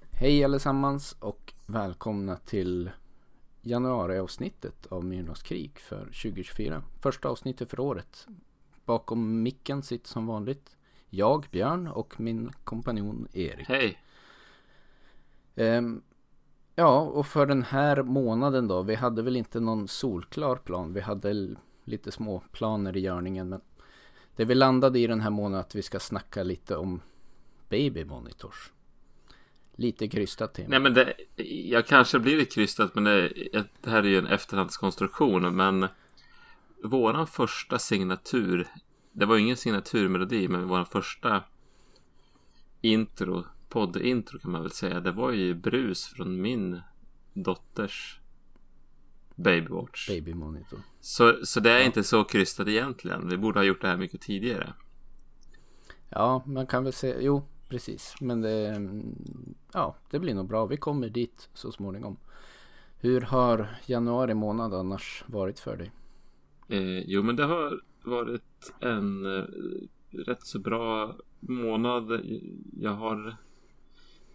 Hej allesammans och välkomna till januariavsnittet av Myrornas krig för 2024. Första avsnittet för året. Bakom micken sitter som vanligt jag, Björn och min kompanjon Erik. Hej! Ehm, ja, och för den här månaden då. Vi hade väl inte någon solklar plan. Vi hade lite små planer i görningen. Men det vi landade i den här månaden att vi ska snacka lite om baby monitors. Lite krystat tema. Nej men det, jag kanske blir lite krystat men det, det här är ju en efterhandskonstruktion men våran första signatur det var ju ingen signaturmelodi men våran första intro, poddintro kan man väl säga det var ju brus från min dotters Babywatch. Baby monitor. Så, så det är Ja. inte så krystat egentligen. Vi borde ha gjort det här mycket tidigare. Ja, man kan väl säga, jo precis. Men det, ja, det blir nog bra. Vi kommer dit så småningom. Hur har januari månad annars varit för dig? Eh, jo, men det har varit en eh, rätt så bra månad. Jag har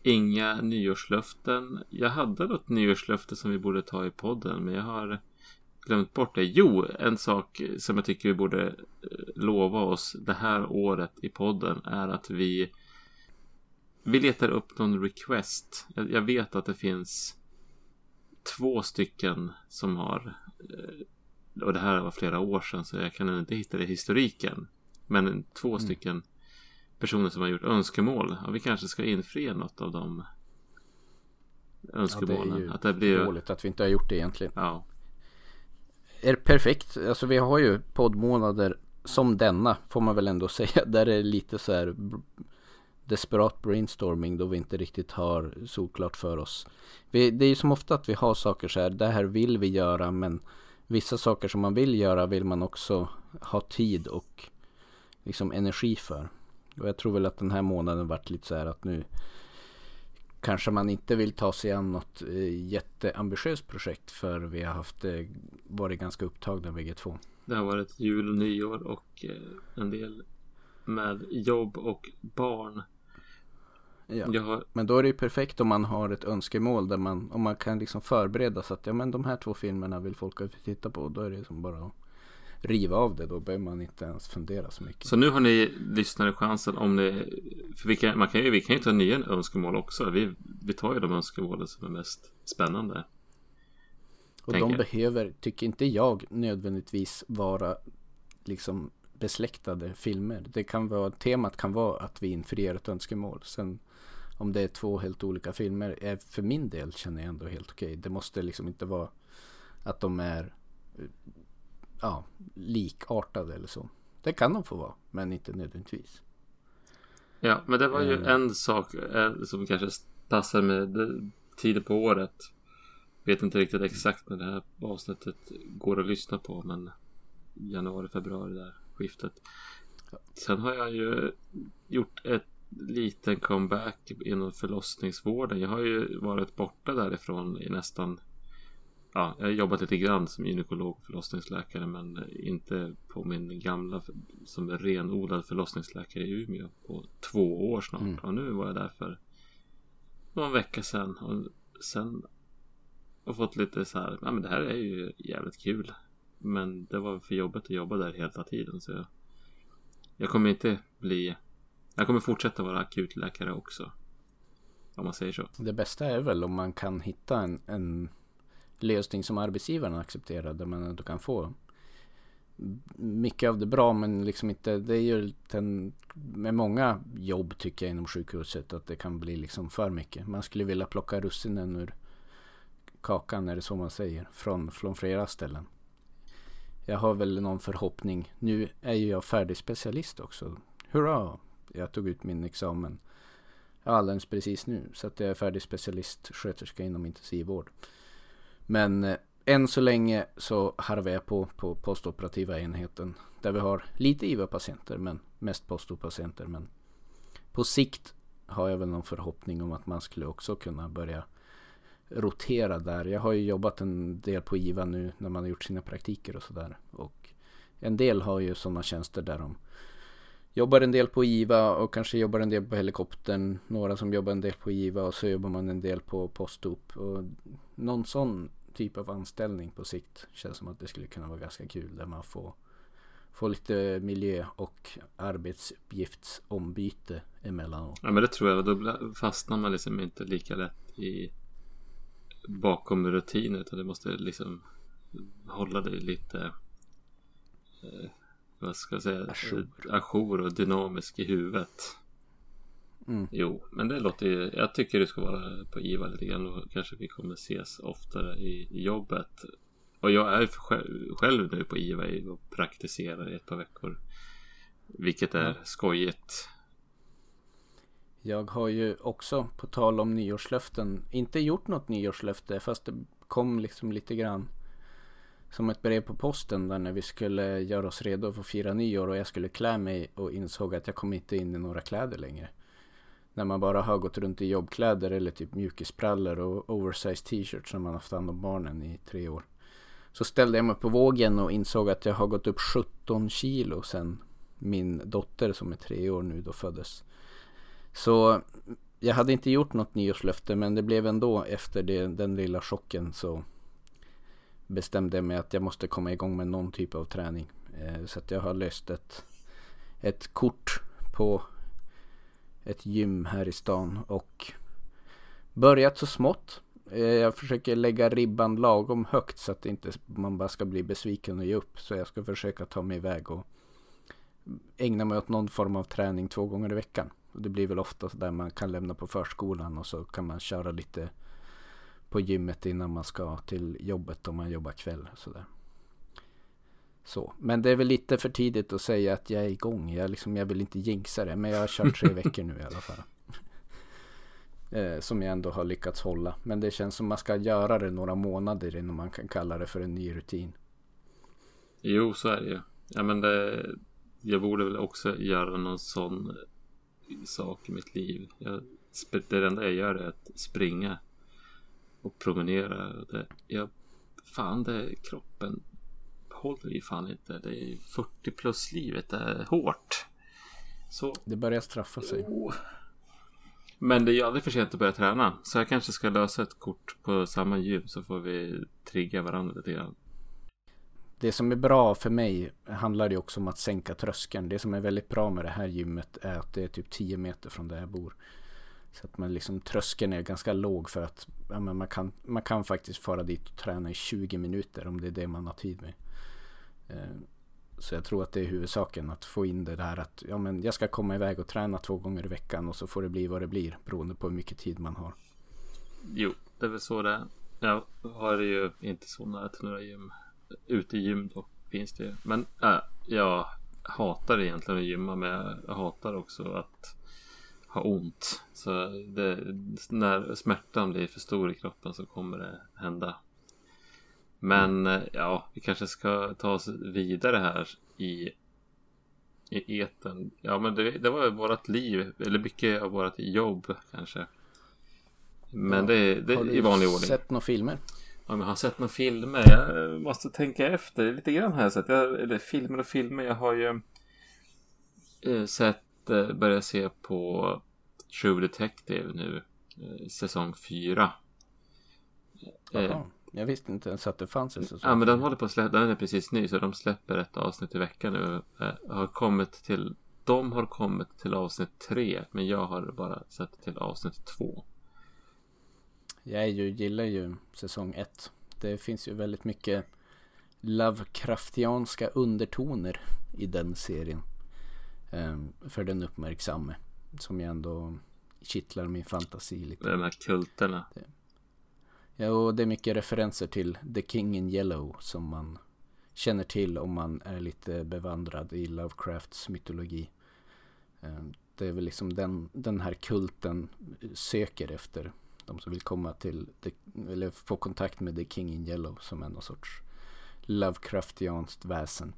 inga nyårslöften. Jag hade något nyårslöfte som vi borde ta i podden, men jag har glömt bort det. Jo, en sak som jag tycker vi borde eh, lova oss det här året i podden är att vi vi letar upp någon request. Jag, jag vet att det finns två stycken som har eh, och det här var flera år sedan så jag kan inte hitta det i historiken. Men två Mm. stycken personer som har gjort önskemål. Ja, vi kanske ska infria något av de önskemålen. Ja, det är ju att det blir... dåligt att vi inte har gjort det egentligen. Ja, Är perfekt. Alltså vi har ju poddmånader som denna får man väl ändå säga. Där är det lite så här desperat brainstorming då vi inte riktigt har solklart för oss. Vi, det är ju som ofta att vi har saker så här. Det här vill vi göra men vissa saker som man vill göra vill man också ha tid och liksom energi för. Och jag tror väl att den här månaden varit lite så här att nu kanske man inte vill ta sig an något eh, jätteambitiöst projekt för vi har haft eh, varit ganska upptagna bägge två. det har varit jul och nyår och eh, en del med jobb och barn. Ja. Har, Men då är det ju perfekt om man har ett önskemål där man, om man kan liksom förbereda så att ja men de här två filmerna vill folk att vi tittar på. Då är det som bara att riva av det. Då behöver man inte ens fundera så mycket. så nu har ni lyssnare chansen om ni... För vi kan, man kan ju, vi kan ju ta nya önskemål också. Vi, vi tar ju de önskemålen som är mest spännande. och tänker de behöver, tycker inte jag, nödvändigtvis vara liksom besläktade filmer. Det kan vara, temat kan vara att vi infriar ett önskemål. Sen om det är två helt olika filmer är för min del känner jag ändå helt okej. Det måste liksom inte vara att de är eh, ja, likartade eller så. Det kan de få vara, men inte nödvändigtvis. Ja, men det var ju Mm. en sak eh, som kanske passar med tiden på året. Vet inte riktigt exakt när det här avsnittet går att lyssna på, men januari, februari där skiftet. Sen har jag ju gjort ett liten comeback inom förlossningsvården. Jag har ju varit borta därifrån i nästan Ja, jag har jobbat lite grann som gynekolog och förlossningsläkare men inte på min gamla som renodlad förlossningsläkare i Umeå på två år snart. Mm. Och nu var jag där för någon vecka sedan och sen och fått lite så här, ja men det här är ju jävligt kul. Men det var för jobbet att jobba där hela tiden så jag, jag kommer inte bli, jag kommer fortsätta vara akutläkare också. Om man säger så. Det bästa är väl om man kan hitta en, en lösning som arbetsgivaren accepterar där man ändå kan få mycket av det bra men liksom inte det är ju ten, med många jobb tycker jag inom sjukhuset att det kan bli liksom för mycket. Man skulle vilja plocka russinen ur kakan är det så man säger från, från flera ställen. Jag har väl någon förhoppning. Nu är ju jag färdig specialist också. Hurra! Jag tog ut min examen alldeles precis nu. Så att jag är färdig specialistsköterska inom intensivvård. Men eh, än så länge så harvar jag på på postoperativa enheten. Där vi har lite IVA-patienter men mest postop-patienter. Men på sikt har jag väl någon förhoppning om att man skulle också kunna börja rotera där. Jag har ju jobbat en del på IVA nu när man har gjort sina praktiker och sådär. Och en del har ju sådana tjänster där de jobbar en del på IVA och kanske jobbar en del på helikoptern. Några som jobbar en del på IVA och så jobbar man en del på postop. Och någon sån typ av anställning på sikt känns som att det skulle kunna vara ganska kul. Där man får, får lite miljö och arbetsuppgiftsombyte emellanåt. Ja men det tror jag. Då fastnar man liksom inte lika lätt i bakom rutiner. Utan du måste liksom hålla dig lite eh, vad ska jag säga, ajour och dynamisk i huvudet. Mm. Jo, men det låter ju, jag tycker du ska vara på IVA lite grann och kanske vi kommer ses oftare i, jobbet. Och jag är själv, själv nu på IVA och praktiserar i ett par veckor. Vilket är mm. skojigt. Jag har ju också, på tal om nyårslöften, inte gjort något nyårslöfte fast det kom liksom lite grann som ett brev på posten där när vi skulle göra oss redo för att fira nyår och jag skulle klä mig och insåg att jag kom inte in i några kläder längre. När man bara har gått runt i jobbkläder eller typ mjukisprallor och oversized t-shirts som man haft hand om barnen i tre år. Så ställde jag mig på vågen och insåg att jag har gått upp 17 kilo sen min dotter som är tre år nu då föddes. Så jag hade inte gjort något nyårslöfte men det blev ändå efter det, den lilla chocken så bestämde jag mig att jag måste komma igång med någon typ av träning. Eh, så att jag har löst ett, ett kort på ett gym här i stan och börjat så smått. Eh, jag försöker lägga ribban lagom högt så att inte man bara ska bli besviken och ge upp. Så jag ska försöka ta mig iväg och ägna mig åt någon form av träning två gånger i veckan. Och det blir väl ofta där man kan lämna på förskolan och så kan man köra lite på gymmet innan man ska till jobbet om man jobbar kväll. Sådär. Så. Men det är väl lite för tidigt att säga att jag är igång. Jag, liksom, jag vill inte jinxa det. Men jag har kört tre veckor nu i alla fall. Eh, som jag ändå har lyckats hålla. Men det känns som man ska göra det några månader innan man kan kalla det för en ny rutin. Jo, så är det ju. Ja, men det, jag borde väl också göra någon sån sak i mitt liv. Jag, det enda jag gör är att springa och promenera. Det, jag, fan, det, kroppen håller ju fan inte. Det är 40 plus livet det är hårt. Så. Det börjar straffa sig. Oh. Men det är ju aldrig för sent att börja träna. Så jag kanske ska lösa ett kort på samma gym så får vi trigga varandra lite grann. Det som är bra för mig handlar ju också om att sänka tröskeln. Det som är väldigt bra med det här gymmet är att det är typ 10 meter från där jag bor. Så att man liksom, tröskeln är ganska låg för att ja, man, kan, man kan faktiskt fara dit och träna i 20 minuter om det är det man har tid med. Eh, så jag tror att det är huvudsaken att få in det där att ja, men jag ska komma iväg och träna två gånger i veckan och så får det bli vad det blir beroende på hur mycket tid man har. Jo, det är väl så det är. Jag har ju inte så nära till några gym. Ute i gym då finns det ju. Men äh, jag hatar egentligen att gymma men jag hatar också att ha ont. Så det, när smärtan blir för stor i kroppen så kommer det hända. Men mm. ja, vi kanske ska ta oss vidare här i, i eten. Ja, men det, det var vårt liv, eller mycket av vårt jobb kanske. Men det, det är i vanlig ordning. Har du sett några filmer? Ja, men jag har sett några filmer. Jag måste tänka efter lite grann här. Så att jag, eller filmer och filmer. Jag har ju eh, sett, eh, börjat se på True Detective nu. Eh, säsong 4. Eh, jag visste inte ens att det fanns en säsong. Ja men de håller på att släppa, den är precis ny så de släpper ett avsnitt i veckan nu. Har kommit till, de har kommit till avsnitt 3 men jag har bara sett till avsnitt 2. Jag ju, gillar ju säsong 1. Det finns ju väldigt mycket Lovecraftianska undertoner i den serien. Um, för den uppmärksamme. Som ju ändå kittlar min fantasi lite. De här kulterna. Ja, och det är mycket referenser till The King in Yellow som man känner till om man är lite bevandrad i Lovecrafts mytologi. Ehm, det är väl liksom den, den här kulten söker efter de som vill komma till, eller få kontakt med The King in Yellow som är någon sorts Lovecraftianskt väsen.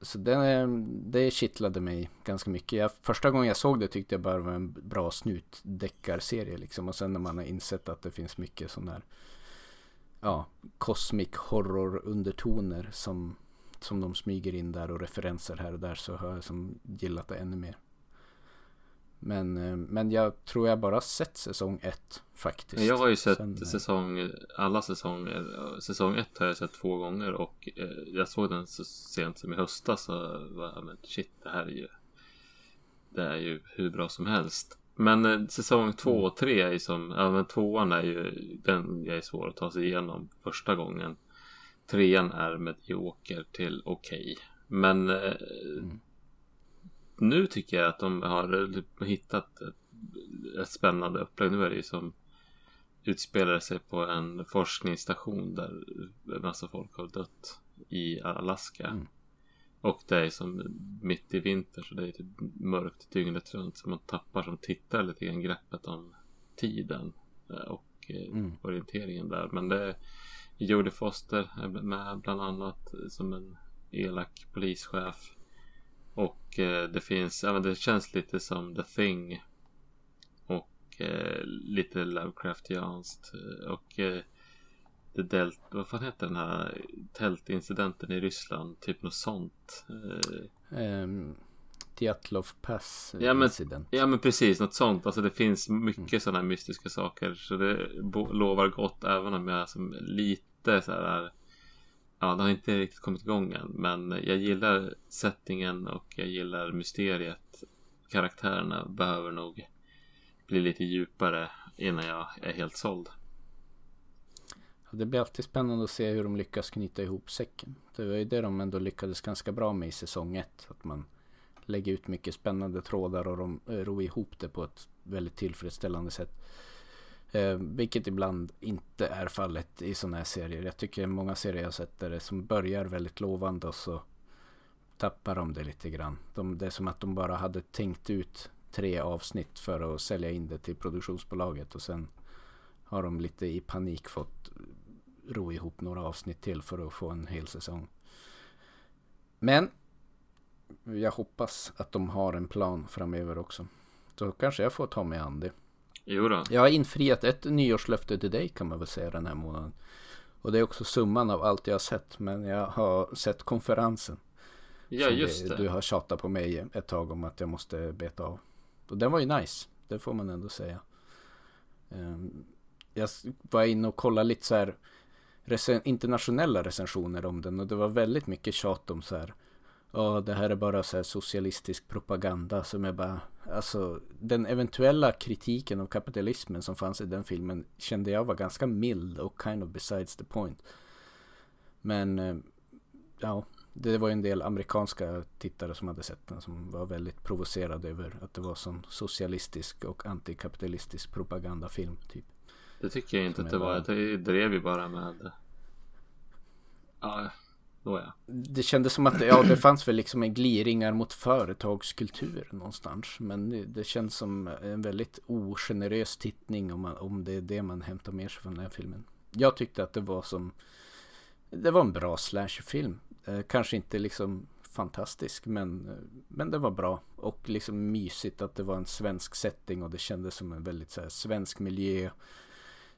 Så det, det kittlade mig ganska mycket. Jag, första gången jag såg det tyckte jag bara det var en bra snutdeckarserie liksom. Och sen när man har insett att det finns mycket sån där ja, cosmic horror undertoner som som de smyger in där och referenser här och där så har jag som gillat det ännu mer. Men, eh, men jag tror jag bara sett säsong ett faktiskt. Jag har ju sett Sen, eh, säsong, alla säsonger. Säsong ett har jag sett två gånger och eh, jag såg den så sent som i höstas. Så var jag, men shit, det här är ju, det är ju hur bra som helst. Men säsong två och tre är ju som, ja men tvåan är ju, den är svår att ta sig igenom första gången. Trean är medioker till okej. Okay. Men mm nu tycker jag att de har hittat ett, ett spännande upplägg. Nu är det ju som utspelar sig på en forskningsstation där en massa folk har dött i Alaska. Mm. Och det är som mitt i vinter så det är typ mörkt dygnet runt så man tappar som tittar lite grann greppet om tiden eh, och eh, mm. orienteringen där. Men det är Jodie Foster med bland annat som en elak polischef. Och eh, det finns, ja men det känns lite som The Thing. Och eh, lite Lovecraftianskt. Och eh, The Delt, vad fan heter den här tältincidenten i Ryssland? Typ något sånt. Um, Djatlov Pass ja, men, incident. Ja men precis, något sånt. Alltså det finns mycket mm. sådana mystiska saker. Så det lovar gott även om jag som lite så här Ja, det har inte riktigt kommit igång än. Men jag gillar settingen och jag gillar mysteriet. Karaktärerna behöver nog bli lite djupare innan jag är helt såld. Det blir alltid spännande att se hur de lyckas knyta ihop säcken. Det var ju det de ändå lyckades ganska bra med i säsong 1. Att man lägger ut mycket spännande trådar och de eh, ror ihop det på ett väldigt tillfredsställande sätt. Eh, vilket ibland inte är fallet i sådana här serier. Jag tycker många serier jag sett där det som börjar väldigt lovande och så tappar de det lite grann. De, det är som att de bara hade tänkt ut tre avsnitt för att sälja in det till produktionsbolaget och sen har de lite i panik fått ro ihop några avsnitt till för att få en hel säsong. Men jag hoppas att de har en plan framöver också. Då kanske jag får ta mig an det. Jo då. Jag har infriat ett nyårslöfte till dig kan man väl säga den här månaden. Och det är också summan av allt jag har sett. Men jag har sett konferensen. Ja, just det. Du har tjatat på mig ett tag om att jag måste beta av. Och den var ju nice. Det får man ändå säga. Ehm, jag var inne och kollade lite så här internationella recensioner om den och det var väldigt mycket tjat om så här ja det här är bara så socialistisk propaganda som är bara, alltså den eventuella kritiken av kapitalismen som fanns i den filmen kände jag var ganska mild och kind of besides the point. Men eh, ja, det var en del amerikanska tittare som hade sett den som var väldigt provocerade över att det var sån socialistisk och antikapitalistisk propagandafilm typ. Det tycker jag inte att det var. Det drev ju bara med ja, Nåja. Det kändes som att ja, det fanns väl liksom en gliringar mot företagskultur någonstans. Men det, det känns som en väldigt ogenerös tittning om, man, om det är det man hämtar med sig från den här filmen. Jag tyckte att det var som Det var en bra slasherfilm. Eh, kanske inte liksom fantastisk men, men det var bra. Och liksom mysigt att det var en svensk setting och det kändes som en väldigt så här, svensk miljö.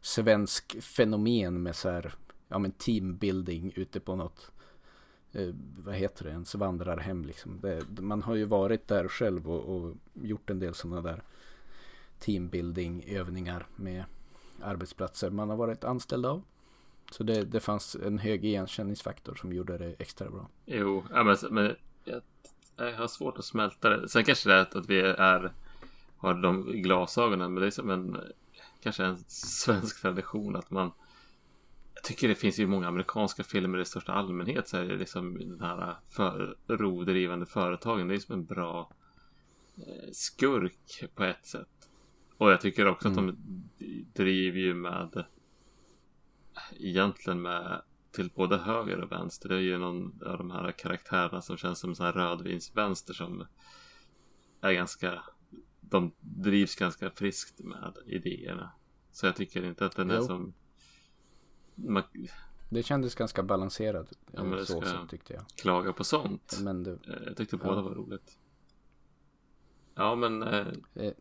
Svensk fenomen med så här ja men teambuilding ute på något eh, vad heter det, ens vandrarhem liksom. Det, man har ju varit där själv och, och gjort en del sådana där teambuilding övningar med arbetsplatser man har varit anställd av. Så det, det fanns en hög igenkänningsfaktor som gjorde det extra bra. Jo, men, men jag, jag har svårt att smälta det. Sen kanske det är att vi är har de glasögonen, men det är som en kanske en svensk tradition att man jag tycker det finns ju många amerikanska filmer i största allmänhet så är det liksom den här för, rovdrivande företagen. Det är som en bra eh, skurk på ett sätt. Och jag tycker också mm. att de driver ju med egentligen med till både höger och vänster. Det är ju någon av de här karaktärerna som känns som sån här rödvinsvänster som är ganska de drivs ganska friskt med idéerna. Så jag tycker inte att den är jo. som man... Det kändes ganska balanserat. Ja, men så, ska tyckte jag. Klaga på sånt. Men det... Eh, jag tyckte båda ja. var roligt. Ja, men... Eh... eh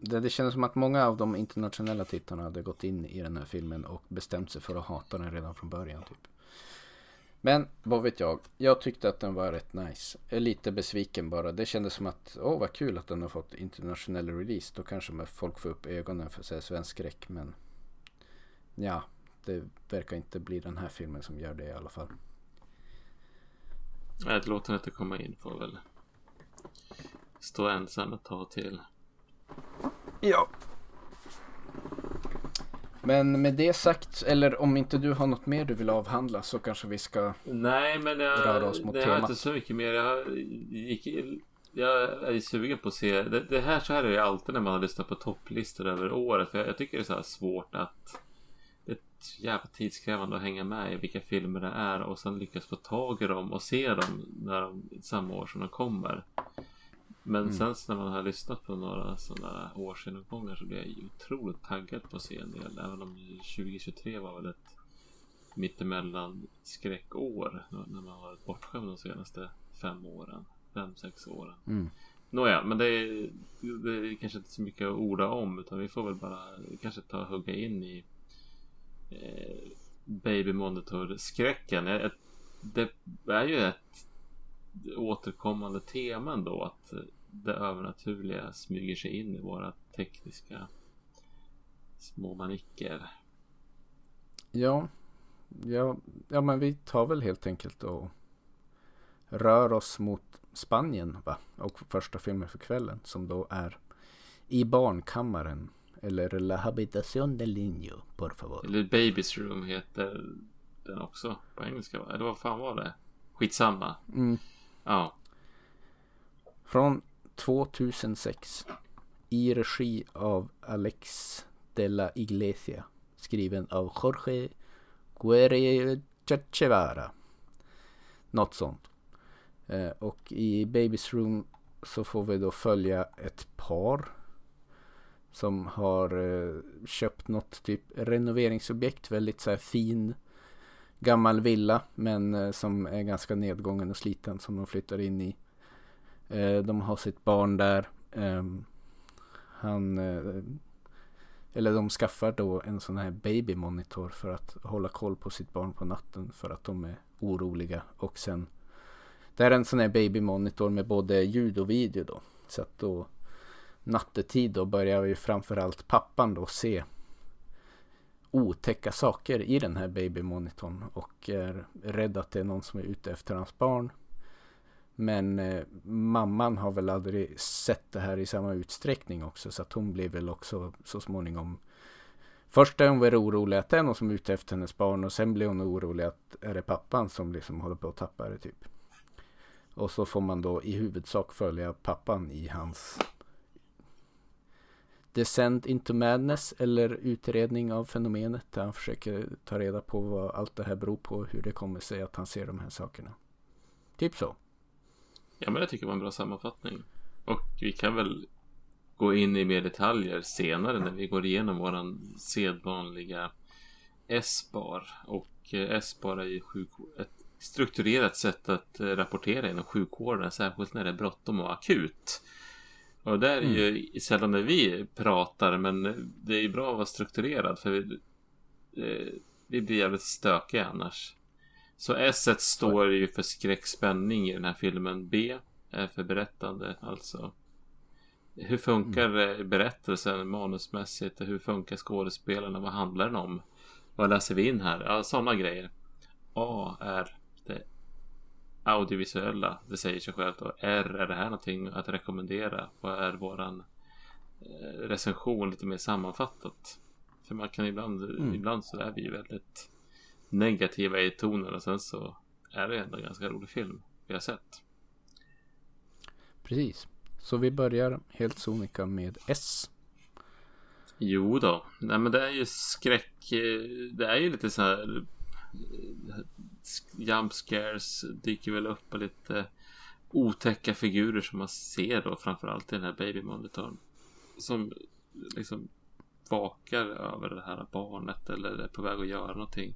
det, det kändes som att många av de internationella tittarna hade gått in i den här filmen och bestämt sig för att hata den redan från början. Typ. Men vad vet jag. Jag tyckte att den var rätt nice. Jag är lite besviken bara. Det kändes som att åh vad kul att den har fått internationell release. Då kanske folk får upp ögonen för sig svensk skräck. Men ja, det verkar inte bli den här filmen som gör det i alla fall. Nej, låt den inte komma in får väl stå ensam ett tag till. Ja. Men med det sagt, eller om inte du har något mer du vill avhandla så kanske vi ska Nej, men jag, röra oss mot jag temat. har inte så mycket mer. Jag, gick, jag är sugen på att se. Det, det här så här är det alltid när man har lyssnat på topplistor över året. För jag, jag tycker det är så här svårt att det jävla tidskrävande att hänga med i vilka filmer det är och sen lyckas få tag i dem och se dem när de, samma år som de kommer. Men Mm. sen när man har lyssnat på några sådana årsgenomgångar så blir jag otroligt taggad på att se en del. Även om 2023 var väl ett mittemellan skräckår. När man har varit bortskämd de senaste fem åren. Fem, sex åren. Mm. Nåja, men det är, det är kanske inte så mycket att orda om. Utan vi får väl bara kanske ta och hugga in i eh, Baby Monitor-skräcken. Det är ju ett återkommande tema ändå. Att det övernaturliga smyger sig in i våra tekniska små manicker. Ja, ja, ja, men vi tar väl helt enkelt och rör oss mot Spanien va? Och första filmen för kvällen som då är I barnkammaren eller La Habitación del Niño, por favor. Eller Baby's Room heter den också på engelska va? Eller vad fan var det? Skitsamma. Mm. Ja. Från 2006 i regi av Alex de la Iglesia skriven av Jorge Guerrero Något sånt. Eh, och i Baby's Room så får vi då följa ett par som har eh, köpt något typ renoveringsobjekt, väldigt så här fin gammal villa men eh, som är ganska nedgången och sliten som de flyttar in i. Eh, de har sitt barn där. Ehm, han eh, eller de skaffar då en sån här babymonitor för att hålla koll på sitt barn på natten för att de är oroliga och sen det är en sån här babymonitor med både ljud och video då så att då nattetid då börjar ju framförallt pappan då se otäcka saker i den här babymonitorn och är rädd att det är någon som är ute efter hans barn. Men eh, mamman har väl aldrig sett det här i samma utsträckning också så att hon blir väl också så småningom Först är hon väl orolig att det är någon som är ute efter hennes barn och sen blir hon orolig att är det pappan som liksom håller på att tappa det typ. Och så får man då i huvudsak följa pappan i hans Descent into Madness eller utredning av fenomenet där han försöker ta reda på vad allt det här beror på, och hur det kommer sig att han ser de här sakerna. Typ så. Ja, men jag tycker det var en bra sammanfattning. Och vi kan väl gå in i mer detaljer senare när vi går igenom våran sedvanliga S-bar. Och eh, S-bar är ju ett strukturerat sätt att eh, rapportera inom sjukvården, särskilt när det är bråttom och akut. Och där är ju sällan när vi pratar, men det är ju bra att vara strukturerad för vi, eh, vi blir jävligt stökiga annars. Så S står ju för skräckspänning i den här filmen. B är för berättande, alltså. Hur funkar eh, berättelsen manusmässigt? Hur funkar skådespelarna? Vad handlar den om? Vad läser vi in här? Ja, sådana grejer. A är audiovisuella. Det säger sig självt. Och R är det här någonting att rekommendera? Vad är våran eh, recension lite mer sammanfattat? För man kan ibland, Mm. ibland så är vi ju väldigt negativa i tonen och sen så är det ändå en ganska rolig film vi har sett. Precis. Så vi börjar helt sonika med S. Jo då, nej men det är ju skräck. eh, Det är ju lite så här. Jump scares dyker väl upp och lite otäcka figurer som man ser då framförallt i den här babymonitorn. Som liksom vakar över det här barnet eller är på väg att göra någonting.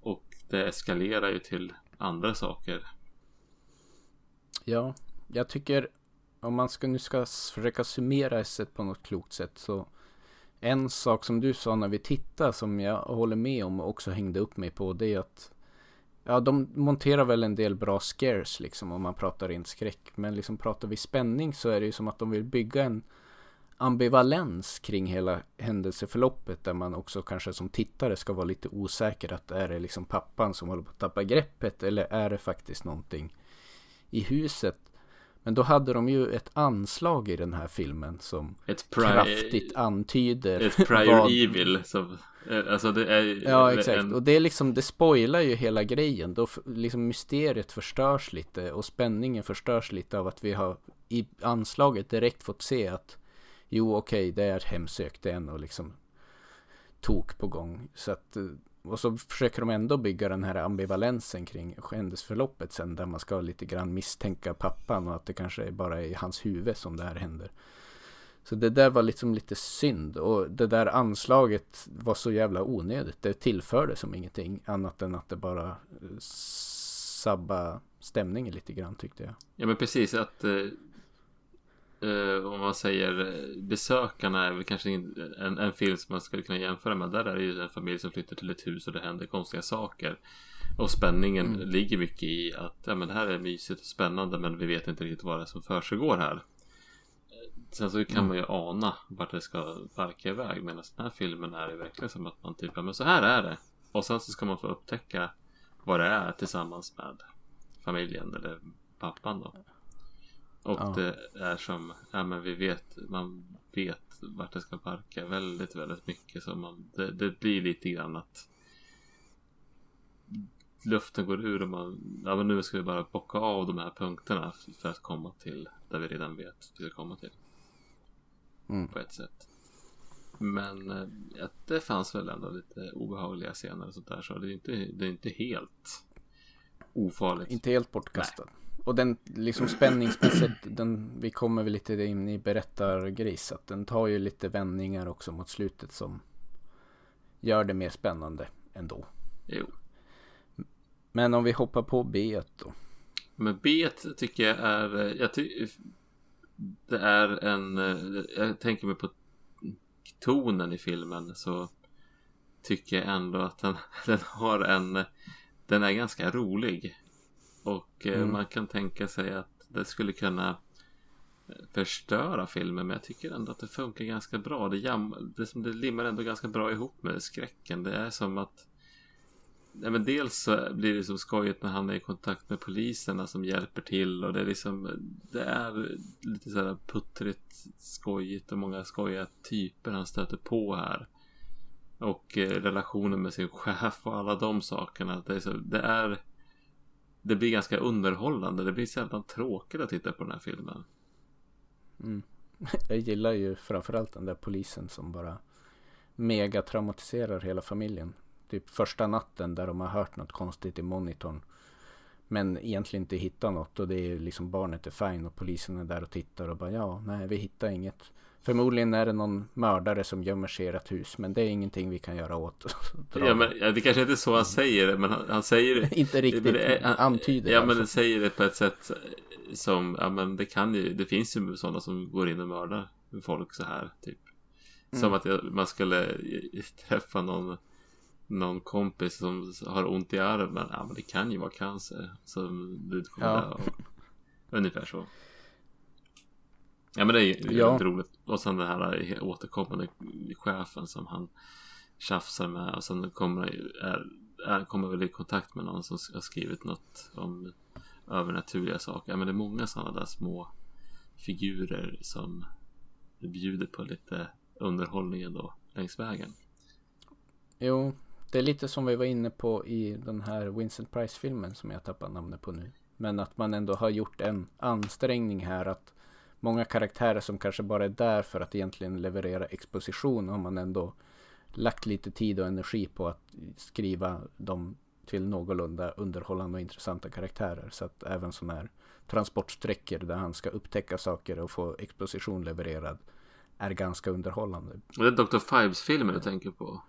Och det eskalerar ju till andra saker. Ja, jag tycker om man ska, nu ska försöka summera esset på något klokt sätt så en sak som du sa när vi tittade som jag håller med om och också hängde upp mig på det är att Ja, de monterar väl en del bra scares liksom om man pratar rent skräck. Men liksom pratar vi spänning så är det ju som att de vill bygga en ambivalens kring hela händelseförloppet där man också kanske som tittare ska vara lite osäker att är det liksom pappan som håller på att tappa greppet eller är det faktiskt någonting i huset. Men då hade de ju ett anslag i den här filmen som kraftigt antyder Ett prior vad... evil som Eh, alltså det är Ja exakt. en... och det är liksom Det spoilar ju hela grejen. Då liksom mysteriet förstörs lite Och spänningen förstörs lite av att vi har I anslaget direkt fått se att Jo okej okay, det är hemsökt Det är ändå liksom Tok på gång. Så att eh, och så försöker de ändå bygga den här ambivalensen kring händelseförloppet sen där man ska lite grann misstänka pappan och att det kanske bara är i hans huvud som det här händer. Så det där var liksom lite synd och det där anslaget var så jävla onödigt. Det tillförde som ingenting annat än att det bara eh, sabba stämningen lite grann tyckte jag. Ja men precis att eh, eh, eh, om man säger eh, besökarna är väl kanske en, en film som man skulle kunna jämföra med. Där är det ju en familj som flyttar till ett hus och det händer konstiga saker. Och spänningen mm. ligger mycket i att ja, men det här är mysigt och spännande men vi vet inte riktigt vad det är som försiggår här. Sen så kan mm. man ju ana vart det ska barka iväg. Medan den här filmen är det verkligen som att man typ, men så här är det. Och sen så ska man få upptäcka vad det är tillsammans med familjen eller pappan då. Och ja. det är som, ja men vi vet, man vet vart det ska barka väldigt, väldigt mycket. Så man, det, det blir lite grann att luften går ur och man, ja men nu ska vi bara bocka av de här punkterna för att komma till där vi redan vet att vi ska komma till. Mm. På ett sätt. Men eh, det fanns väl ändå lite obehagliga scener och sånt där. Så det är inte, det är inte helt ofarligt. Inte helt bortkastat. Nej. Och den liksom spänningsmässigt, den, vi kommer väl lite in i berättargris. Att den tar ju lite vändningar också mot slutet som gör det mer spännande ändå. Jo. Men om vi hoppar på B då. Men B tycker jag är, jag ty det är en, jag tänker mig på tonen i filmen så tycker jag ändå att den, den har en, den är ganska rolig. Och eh, mm. man kan tänka sig att det skulle kunna förstöra filmen men jag tycker ändå att det funkar ganska bra. Det, jam, det, det limmar ändå ganska bra ihop med skräcken. Det är som att Ja, men dels så blir det så skojigt när han är i kontakt med poliserna som hjälper till och det är liksom Det är lite sådär puttrigt skojigt och många skojiga typer han stöter på här. Och eh, relationen med sin chef och alla de sakerna. Det är, så, det är det blir ganska underhållande. Det blir sällan tråkigt att titta på den här filmen. Mm. Jag gillar ju framförallt den där polisen som bara mega traumatiserar hela familjen typ första natten där de har hört något konstigt i monitorn. Men egentligen inte hittar något och det är liksom barnet är fine och polisen är där och tittar och bara ja, nej vi hittar inget. Förmodligen är det någon mördare som gömmer sig i ert hus men det är ingenting vi kan göra åt. ja, men, ja, det kanske inte är så han säger det men han, han säger det. inte riktigt, det, han antyder Ja men det säger det på ett sätt som, ja men det kan ju, det finns ju sådana som går in och mördar folk så här typ. Som mm. att jag, man skulle träffa någon någon kompis som har ont i armen. Ja, men det kan ju vara cancer. Som du kommer ja. Ungefär så. Ja men det är ju ja. roligt. Och sen den här återkommande chefen som han tjafsar med. Och sen kommer, är, är, kommer väl i kontakt med någon som har skrivit något om övernaturliga saker. Ja men det är många sådana där små figurer som bjuder på lite underhållning ändå längs vägen. Jo, det är lite som vi var inne på i den här Vincent Price-filmen som jag tappar namnet på nu. Men att man ändå har gjort en ansträngning här att många karaktärer som kanske bara är där för att egentligen leverera exposition har man ändå lagt lite tid och energi på att skriva dem till någorlunda underhållande och intressanta karaktärer. Så att även sådana här transportsträckor där han ska upptäcka saker och få exposition levererad är ganska underhållande. Det är Dr. Fives-filmen du tänker på?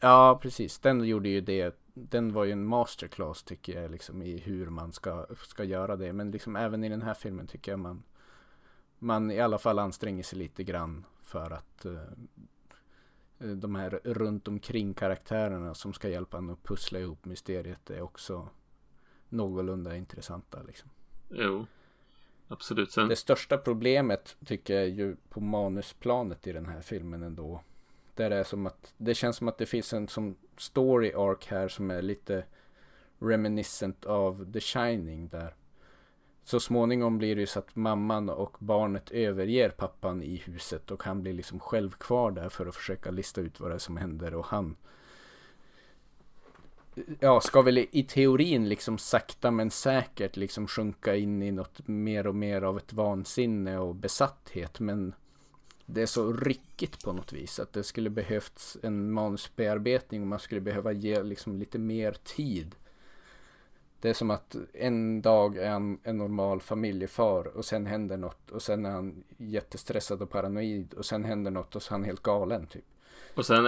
Ja, precis. Den gjorde ju det. Den var ju en masterclass tycker jag liksom i hur man ska, ska göra det. Men liksom även i den här filmen tycker jag man man i alla fall anstränger sig lite grann för att uh, de här runt omkring karaktärerna som ska hjälpa en att pussla ihop mysteriet är också någorlunda intressanta liksom. Jo, absolut. Sen... Det största problemet tycker jag är ju på manusplanet i den här filmen ändå. Där det är som att det känns som att det finns en som story arc här som är lite reminiscent av The Shining där. Så småningom blir det ju så att mamman och barnet överger pappan i huset och han blir liksom själv kvar där för att försöka lista ut vad det är som händer och han ja, ska väl i teorin liksom sakta men säkert liksom sjunka in i något mer och mer av ett vansinne och besatthet men det är så ryckigt på något vis att det skulle behövts en manusbearbetning och man skulle behöva ge liksom lite mer tid det är som att en dag är han en normal familjefar och sen händer något och sen är han jättestressad och paranoid och sen händer något och så är han helt galen typ. Och sen,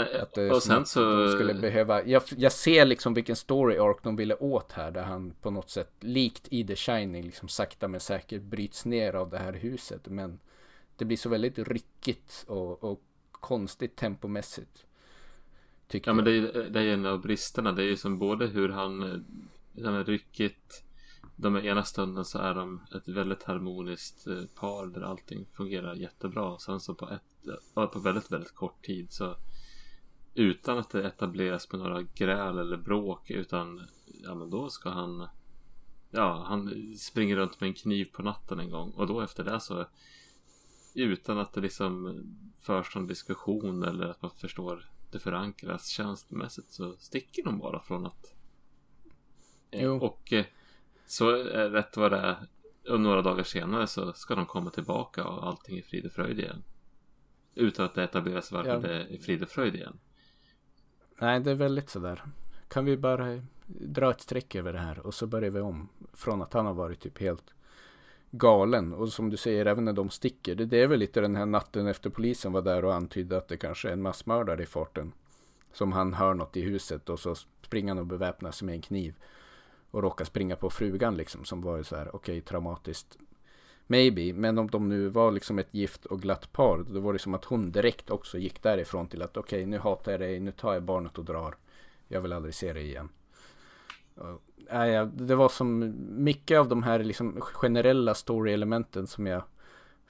och sen så... Skulle behöva, jag, jag ser liksom vilken story arc de ville åt här där han på något sätt likt i The Shining liksom sakta men säkert bryts ner av det här huset men det blir så väldigt ryckigt och, och konstigt tempomässigt. ja men det är, det är en av bristerna. Det är ju som både hur han de är ryckigt. De ena stunden så är de ett väldigt harmoniskt eh, par där allting fungerar jättebra. Sen så på, ett, på väldigt, väldigt kort tid så utan att det etableras med några gräl eller bråk utan ja men då ska han ja han springer runt med en kniv på natten en gång och då efter det så utan att det liksom förs någon diskussion eller att man förstår det förankras känslomässigt så sticker de bara från att Jo. Och eh, så är rätt vad det är. Och några dagar senare så ska de komma tillbaka och allting är frid och fröjd igen. Utan att det etableras varför ja. det är frid och fröjd igen. Nej, det är väldigt sådär. Kan vi bara dra ett streck över det här och så börjar vi om. Från att han har varit typ helt galen. Och som du säger, även när de sticker. Det, det är väl lite den här natten efter polisen var där och antydde att det kanske är en massmördare i farten. Som han hör något i huset och så springer han och beväpnar sig med en kniv och råkade springa på frugan liksom som var så här okej okay, traumatiskt. Maybe, men om de nu var liksom ett gift och glatt par då var det som att hon direkt också gick därifrån till att okej okay, nu hatar jag dig, nu tar jag barnet och drar. Jag vill aldrig se dig igen. Och, äh, det var som mycket av de här liksom generella story-elementen som jag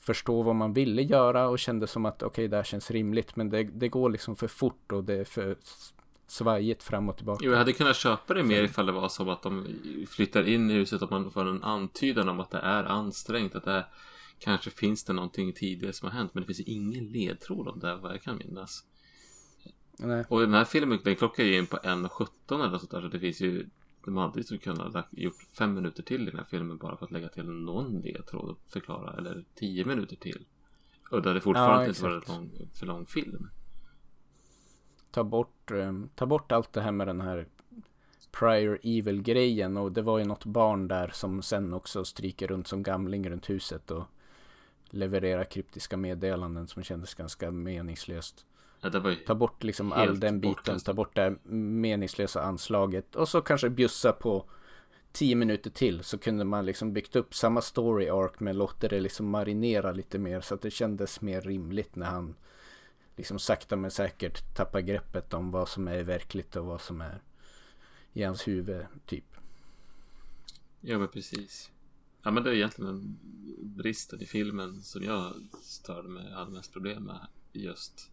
förstår vad man ville göra och kände som att okej okay, det här känns rimligt men det, det går liksom för fort och det är för svajigt fram och tillbaka. Jo, jag hade kunnat köpa det mer ifall det var som att de flyttar in i huset och man får en antydan om att det är ansträngt. Att det är, kanske finns det någonting tidigare som har hänt. Men det finns ingen ledtråd om det vad jag kan minnas. Nej. Och den här filmen den klockar ju in på 1.17 eller sånt där. Så det finns ju de hade ju kunnat ha gjort fem minuter till i den här filmen bara för att lägga till någon ledtråd och förklara. Eller tio minuter till. Och det fortfarande ja, inte var en lång, för lång film ta bort, um, ta bort allt det här med den här prior evil grejen och det var ju något barn där som sen också stryker runt som gamling runt huset och levererar kryptiska meddelanden som kändes ganska meningslöst. Ja, ta bort liksom all den biten, bortkast. ta bort det meningslösa anslaget och så kanske bjussa på tio minuter till så kunde man liksom byggt upp samma story arc men låter det liksom marinera lite mer så att det kändes mer rimligt när han liksom sakta men säkert tappar greppet om vad som är verkligt och vad som är i hans huvud typ. Ja men precis. Ja men det är egentligen en bristen i filmen som jag störde mig, hade mest problem med just.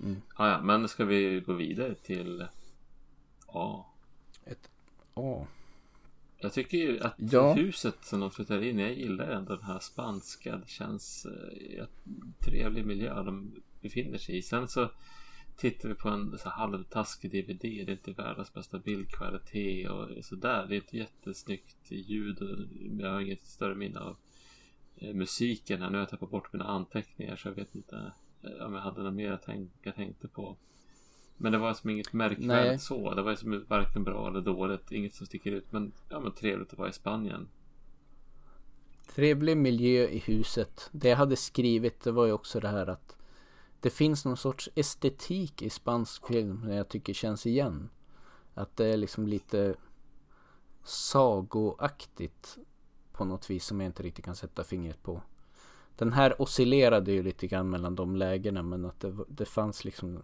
Mm. Ah, ja, men ska vi gå vidare till A? Ett A. Jag tycker ju att ja. huset som de flyttar in Jag gillar ändå den här spanska. Det känns eh, trevlig miljö. De befinner sig i. Sen så tittar vi på en så halvtaskig DVD. Det är inte världens bästa bildkvalitet och sådär. Det är inte jättesnyggt ljud. Jag har inget större minne av eh, musiken här. Nu har jag tappat bort mina anteckningar så jag vet inte eh, om jag hade något mer tänk, jag tänkte på. Men det var som inget märkvärdigt så. Det var som varken bra eller dåligt. Inget som sticker ut. Men, ja, men trevligt att vara i Spanien. Trevlig miljö i huset. Det jag hade skrivit det var ju också det här att det finns någon sorts estetik i spansk film som jag tycker känns igen. Att det är liksom lite sagoaktigt på något vis som jag inte riktigt kan sätta fingret på. Den här oscillerade ju lite grann mellan de lägena men att det, det fanns liksom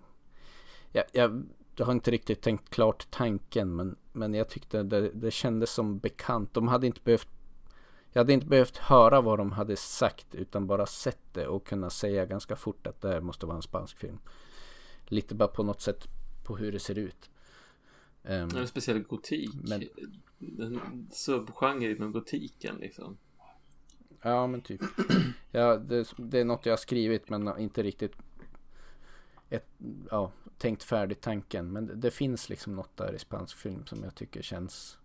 jag, jag, jag har inte riktigt tänkt klart tanken men Men jag tyckte det, det kändes som bekant. De hade inte behövt jag hade inte behövt höra vad de hade sagt utan bara sett det och kunna säga ganska fort att det här måste vara en spansk film. Lite bara på något sätt på hur det ser ut. Um, en speciell gotik. Men, en subgenre inom gotiken liksom. Ja men typ. Ja, det, det, är något jag har skrivit men inte riktigt ett, ja, tänkt färdigt tanken. Men det, det, finns liksom något där i spansk film som jag tycker känns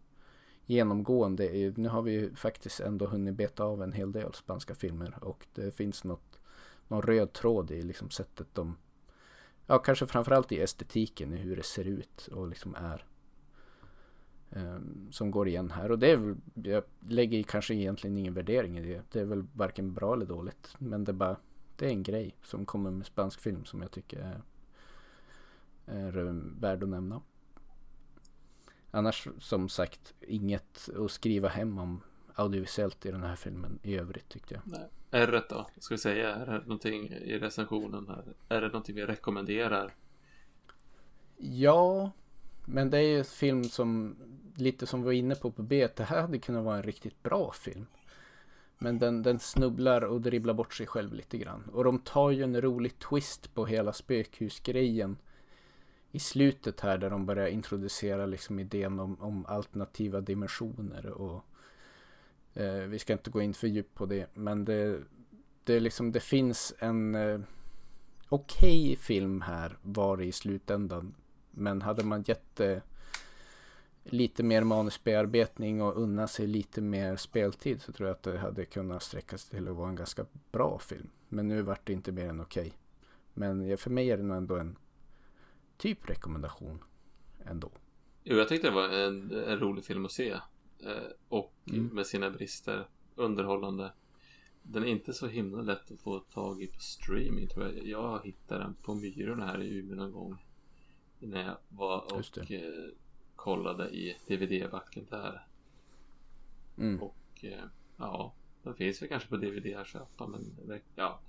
genomgående. Nu har vi ju faktiskt ändå hunnit beta av en hel del spanska filmer och det finns något, någon röd tråd i liksom sättet de, ja kanske framförallt i estetiken, i hur det ser ut och liksom är. Um, som går igen här och det är väl, jag lägger kanske egentligen ingen värdering i det. Det är väl varken bra eller dåligt. Men det är bara, det är en grej som kommer med spansk film som jag tycker är, är värd att nämna. Annars som sagt inget att skriva hem om audiovisuellt i den här filmen i övrigt tyckte jag. Nej. R då? Ska vi säga, är det någonting i recensionen här? Är det någonting vi rekommenderar? Ja, men det är ju en film som lite som vi var inne på på B. Det här hade kunnat vara en riktigt bra film. Men den, den snubblar och dribblar bort sig själv lite grann. Och de tar ju en rolig twist på hela spökhusgrejen i slutet här där de börjar introducera liksom idén om, om alternativa dimensioner och eh, vi ska inte gå in för djupt på det men det, det, liksom, det finns en eh, okej okay film här var i slutändan men hade man gett eh, lite mer manusbearbetning och unna sig lite mer speltid så tror jag att det hade kunnat sträcka sig till att vara en ganska bra film. Men nu vart det inte mer än okej. Okay. Men för mig är det nog ändå en typ rekommendation ändå. Jo, jag tyckte det var en, en rolig film att se. Eh, och mm. med sina brister underhållande. Den är inte så himla lätt att få tag i på streaming tror jag. Jag hittade den på Myrorna här i Umeå någon gång. När jag var och eh, kollade i DVD-backen där. Mm. Och eh, ja, den finns väl kanske på DVD att köpa men ja,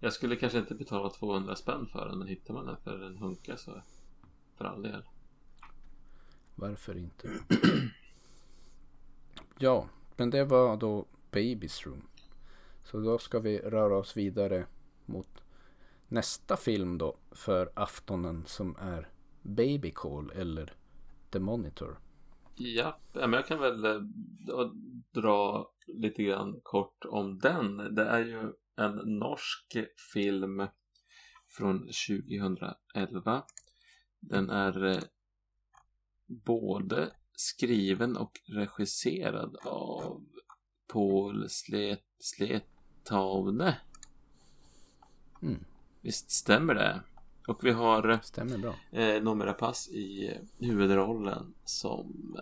jag skulle kanske inte betala 200 spänn för den, men hittar man den för en hunka så för all del. Varför inte? ja, men det var då Babies Room. Så då ska vi röra oss vidare mot nästa film då för aftonen som är Baby Call eller The Monitor. Ja, men jag kan väl eh, dra lite grann kort om den. Det är ju en norsk film från 2011. Den är eh, både skriven och regisserad av Paul Slet Sletavne. Mm. Visst stämmer det? Och vi har eh, Stämmer bra. eh, Noomi Rapace i huvudrollen som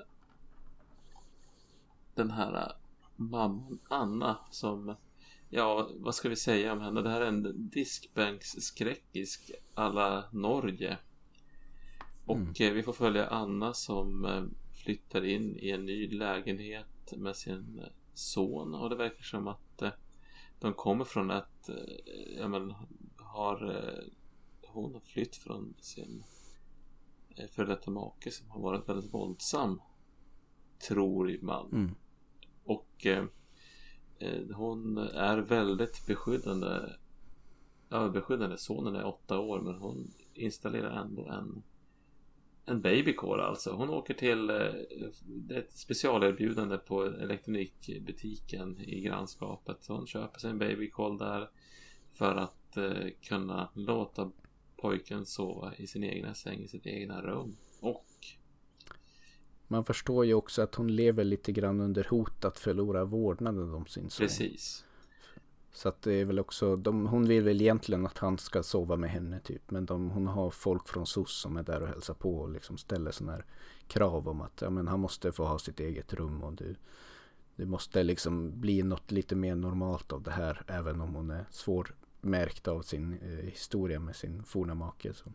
den här mamman Anna som Ja, vad ska vi säga om henne? Det här är en diskbänksskräckisk alla Norge. Och mm. Eh, vi får följa Anna som eh, flyttar in i en ny lägenhet med sin eh, son och det verkar som att de kommer från ett, ja men har hon har flytt från sin före detta make som har varit väldigt våldsam tror man. Mm. Och Eh, hon är väldigt beskyddande. Överbeskyddande. Sonen är åtta år men hon installerar ändå en en babycore alltså. Hon åker till eh, ett specialerbjudande på elektronikbutiken i grannskapet. Hon köper sig en babycall där för att eh, kunna låta pojken sova i sin egna säng i sitt egna rum. Man förstår ju också att hon lever lite grann under hot att förlora vårdnaden om sin son. Precis. Så att det är väl också, de, hon vill väl egentligen att han ska sova med henne typ. Men de, hon har folk från SOS som är där och hälsar på och liksom ställer sådana här krav om att ja, men han måste få ha sitt eget rum och du, det måste liksom bli något lite mer normalt av det här. Även om hon är svårmärkt av sin eh, historia med sin forna make. Så.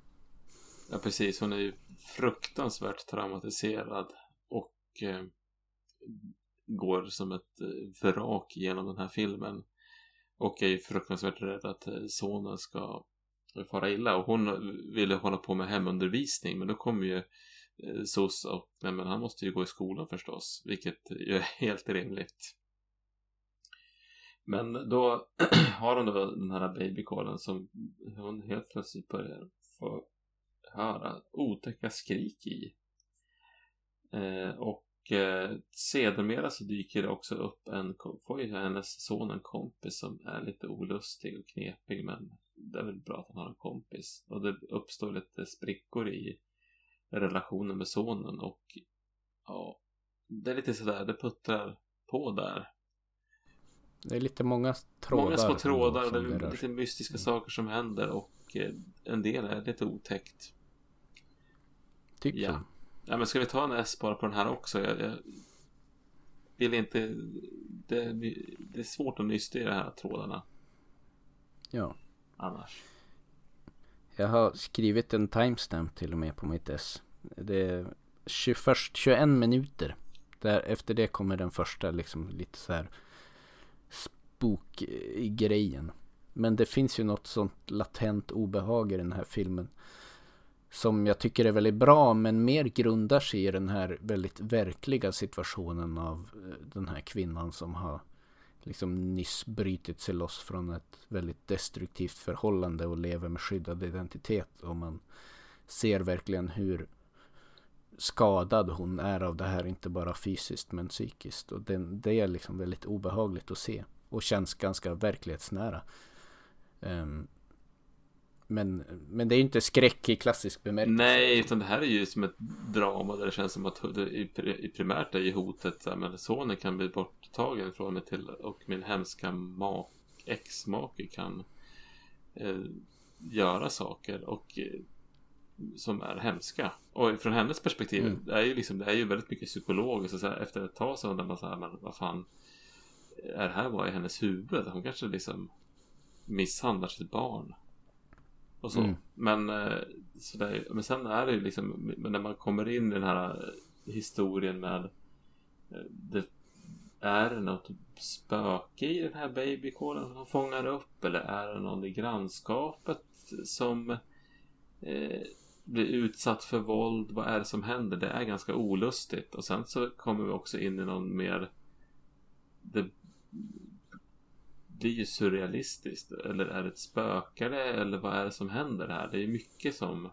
Ja precis, hon är ju fruktansvärt traumatiserad och eh, går som ett eh, vrak genom den här filmen. Och är ju fruktansvärt rädd att eh, sonen ska fara illa. Och hon ville hålla på med hemundervisning men då kommer ju eh, SOS och nej, men han måste ju gå i skolan förstås, vilket ju är helt rimligt. Men då har hon då den här babycallen som hon helt plötsligt börjar få höra otäcka skrik i. Eh, och eh, sedermera så dyker det också upp en, får ju hennes son en kompis som är lite olustig och knepig men det är väl bra att han har en kompis. Och det uppstår lite sprickor i relationen med sonen och ja, det är lite sådär, det puttrar på där. Det är lite många trådar. Många små trådar det är lite mystiska mm. saker som händer och eh, en del är lite otäckt. Tycker ja. ja, men ska vi ta en S bara på den här också? Jag, jag vill inte... Det, det är svårt att nysta i de här trådarna. Ja. Annars. Jag har skrivit en timestamp till och med på mitt S. Det är 21, 21 minuter. Där, efter det kommer den första liksom lite så här spok-grejen. Men det finns ju något sånt latent obehag i den här filmen. Som jag tycker är väldigt bra men mer grundar sig i den här väldigt verkliga situationen av eh, den här kvinnan som har liksom nyss brytit sig loss från ett väldigt destruktivt förhållande och lever med skyddad identitet. Och man ser verkligen hur skadad hon är av det här, inte bara fysiskt men psykiskt. Och det, det är liksom väldigt obehagligt att se och känns ganska verklighetsnära. Um, men, men det är ju inte skräck i klassisk bemärkelse. Nej, utan det här är ju som ett drama där det känns som att det i primärt är ju hotet så men sonen kan bli borttagen från mig till och min hemska mak, ex-make kan eh, göra saker och eh, som är hemska. Och från hennes perspektiv, mm. det är ju liksom, det är ju väldigt mycket psykologiskt. Så här, efter ett tag så undrar man så här, men vad fan är det här var i hennes huvud? Hon kanske liksom misshandlar sitt barn. Och så. Mm. Men, eh, så där, men sen är det ju liksom, när man kommer in i den här historien med eh, det är det något spöke i den här babykåren som fångar upp? Eller är det någon i grannskapet som eh, blir utsatt för våld? Vad är det som händer? Det är ganska olustigt. Och sen så kommer vi också in i någon mer... Det blir ju surrealistiskt. Eller är det ett spökare? Eller vad är det som händer här? Det är mycket som...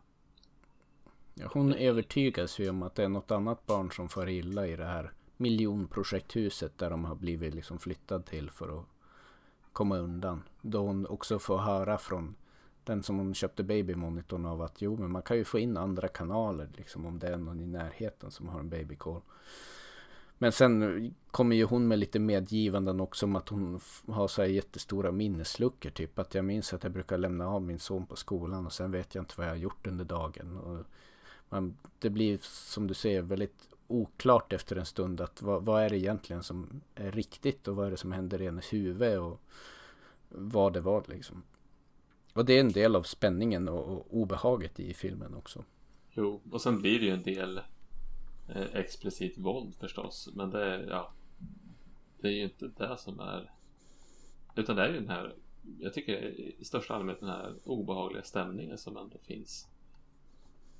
Ja, hon övertygas ju om att det är något annat barn som far illa i det här miljonprojekthuset där de har blivit liksom flyttad till för att komma undan. Då hon också får höra från den som hon köpte babymonitorn av att jo men man kan ju få in andra kanaler liksom om det är någon i närheten som har en babycall. Men sen kommer ju hon med lite medgivanden också om att hon har så här jättestora minnesluckor. Typ att jag minns att jag brukar lämna av min son på skolan och sen vet jag inte vad jag har gjort under dagen. Och man, det blir som du säger väldigt oklart efter en stund att vad, vad, är det egentligen som är riktigt och vad är det som händer i hennes huvud och vad det var liksom. Och det är en del av spänningen och, och obehaget i filmen också. Jo, och sen blir det ju en del explicit våld förstås. Men det är, ja, det är ju inte det som är... Utan det är ju den här, jag tycker i största allmänhet den här obehagliga stämningen som ändå finns.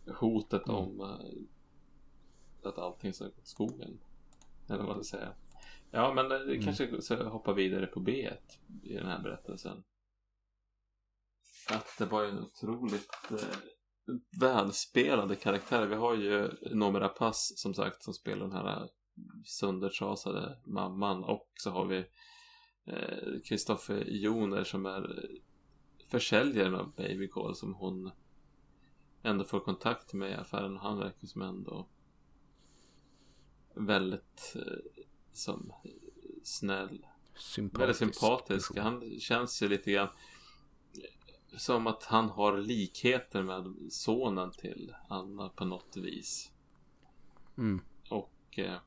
Hotet mm. om eh, att allting ska gå skogen. Eller vad man ska säga. Ja, men det mm. kanske så hoppa vidare på B i den här berättelsen. Att det var en otroligt eh, välspelade karaktärer. Vi har ju Nomera Pass som sagt som spelar den här söndertrasade mamman och så har vi Kristoffer eh, Joner som är försäljaren av Babycall som hon ändå får kontakt med i affären och han verkar som ändå väldigt eh, som snäll. Sympatisk. Väldigt sympatisk. Han känns ju lite grann som att han har likheter med sonen till Anna på något vis. Mm. Och eh,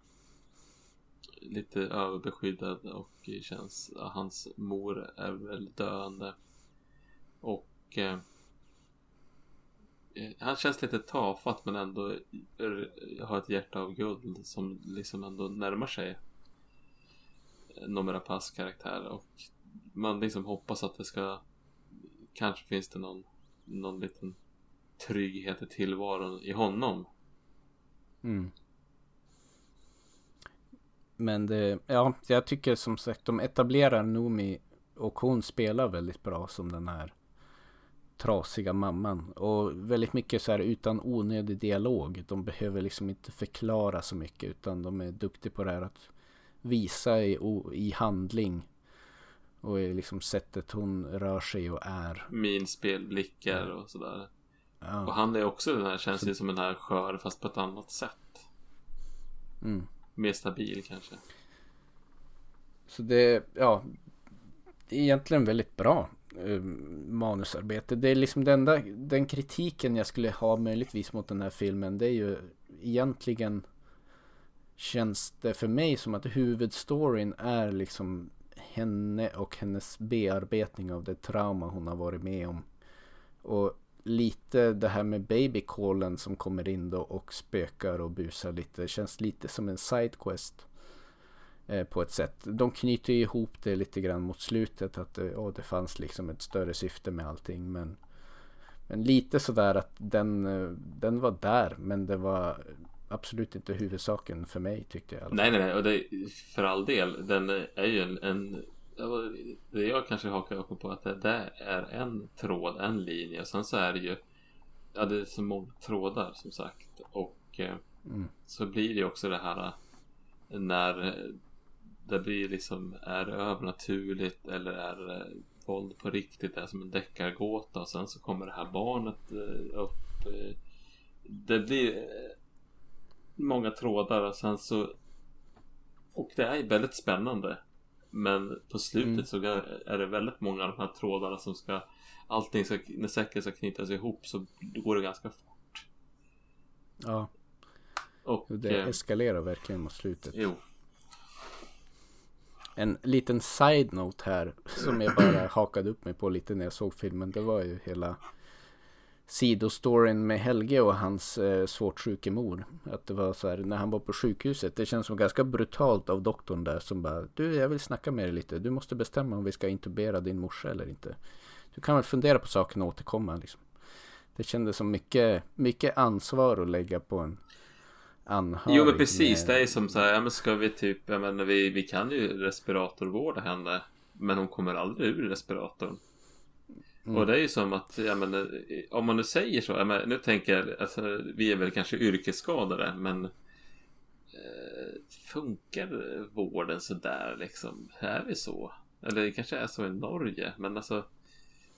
lite överbeskyddad och känns, hans mor är väl döende. Och eh, han känns lite tafatt men ändå har ett hjärta av guld som liksom ändå närmar sig Nomera Pass karaktär och man liksom hoppas att det ska kanske finns det någon, någon liten trygghet i tillvaron i honom. Mm. Men det, ja, jag tycker som sagt de etablerar Nomi och hon spelar väldigt bra som den här trasiga mamman. Och väldigt mycket så här utan onödig dialog. De behöver liksom inte förklara så mycket utan de är duktiga på det här att visa i, i handling. Och i liksom sättet hon rör sig och är. Minspel, blickar och sådär. Ja. Och han är också den här, känns ju som den här skör fast på ett annat sätt. Mm. Mer stabil kanske. Så det, ja. Det är egentligen väldigt bra uh, manusarbete. Det är liksom den, enda, den kritiken jag skulle ha möjligtvis mot den här filmen. Det är ju egentligen känns det för mig som att huvudstoryn är liksom henne och hennes bearbetning av det trauma hon har varit med om. Och lite det här med babycallen som kommer in då och spökar och busar lite. Känns lite som en sidequest. Eh, på ett sätt. De knyter ihop det lite grann mot slutet. Att det, oh, det fanns liksom ett större syfte med allting. Men, men lite sådär att den, eh, den var där. Men det var absolut inte huvudsaken för mig tyckte jag. Nej, nej, nej. Och det, för all del. Den är ju en, en det jag kanske hakar upp på att det, det är en tråd, en linje. Sen så är det ju Ja det är så många trådar som sagt. Och eh, mm. så blir det också det här när det blir liksom är det övernaturligt eller är det våld på riktigt? Det är som en deckargåta och sen så kommer det här barnet eh, upp. Eh, det blir många trådar och sen så och det är väldigt spännande. Men på slutet mm. så är det väldigt många av de här trådarna som ska Allting ska, när säcken ska knytas ihop så går det ganska fort. Ja. Och det eh, eskalerar verkligen mot slutet. Jo. En liten side-note här som jag bara hakade upp mig på lite när jag såg filmen. Det var ju hela sidostoryn med Helge och hans eh, svårt sjuke mor. Att det var så här när han var på sjukhuset. Det känns som ganska brutalt av doktorn där som bara Du jag vill snacka med dig lite. Du måste bestämma om vi ska intubera din morsa eller inte. Du kan väl fundera på saken och återkomma liksom. Det kändes som mycket, mycket ansvar att lägga på en anhörig. Jo men precis. Med... Det är som så här. Ja men ska vi typ. Jag menar vi, vi kan ju respiratorvårda henne. Men hon kommer aldrig ur respiratorn. Mm. Och det är ju som att, jag menar, om man nu säger så, jag menar, nu tänker jag, alltså, vi är väl kanske yrkesskadade, men eh, funkar vården sådär liksom? Är vi så? Eller det kanske är så i Norge, men alltså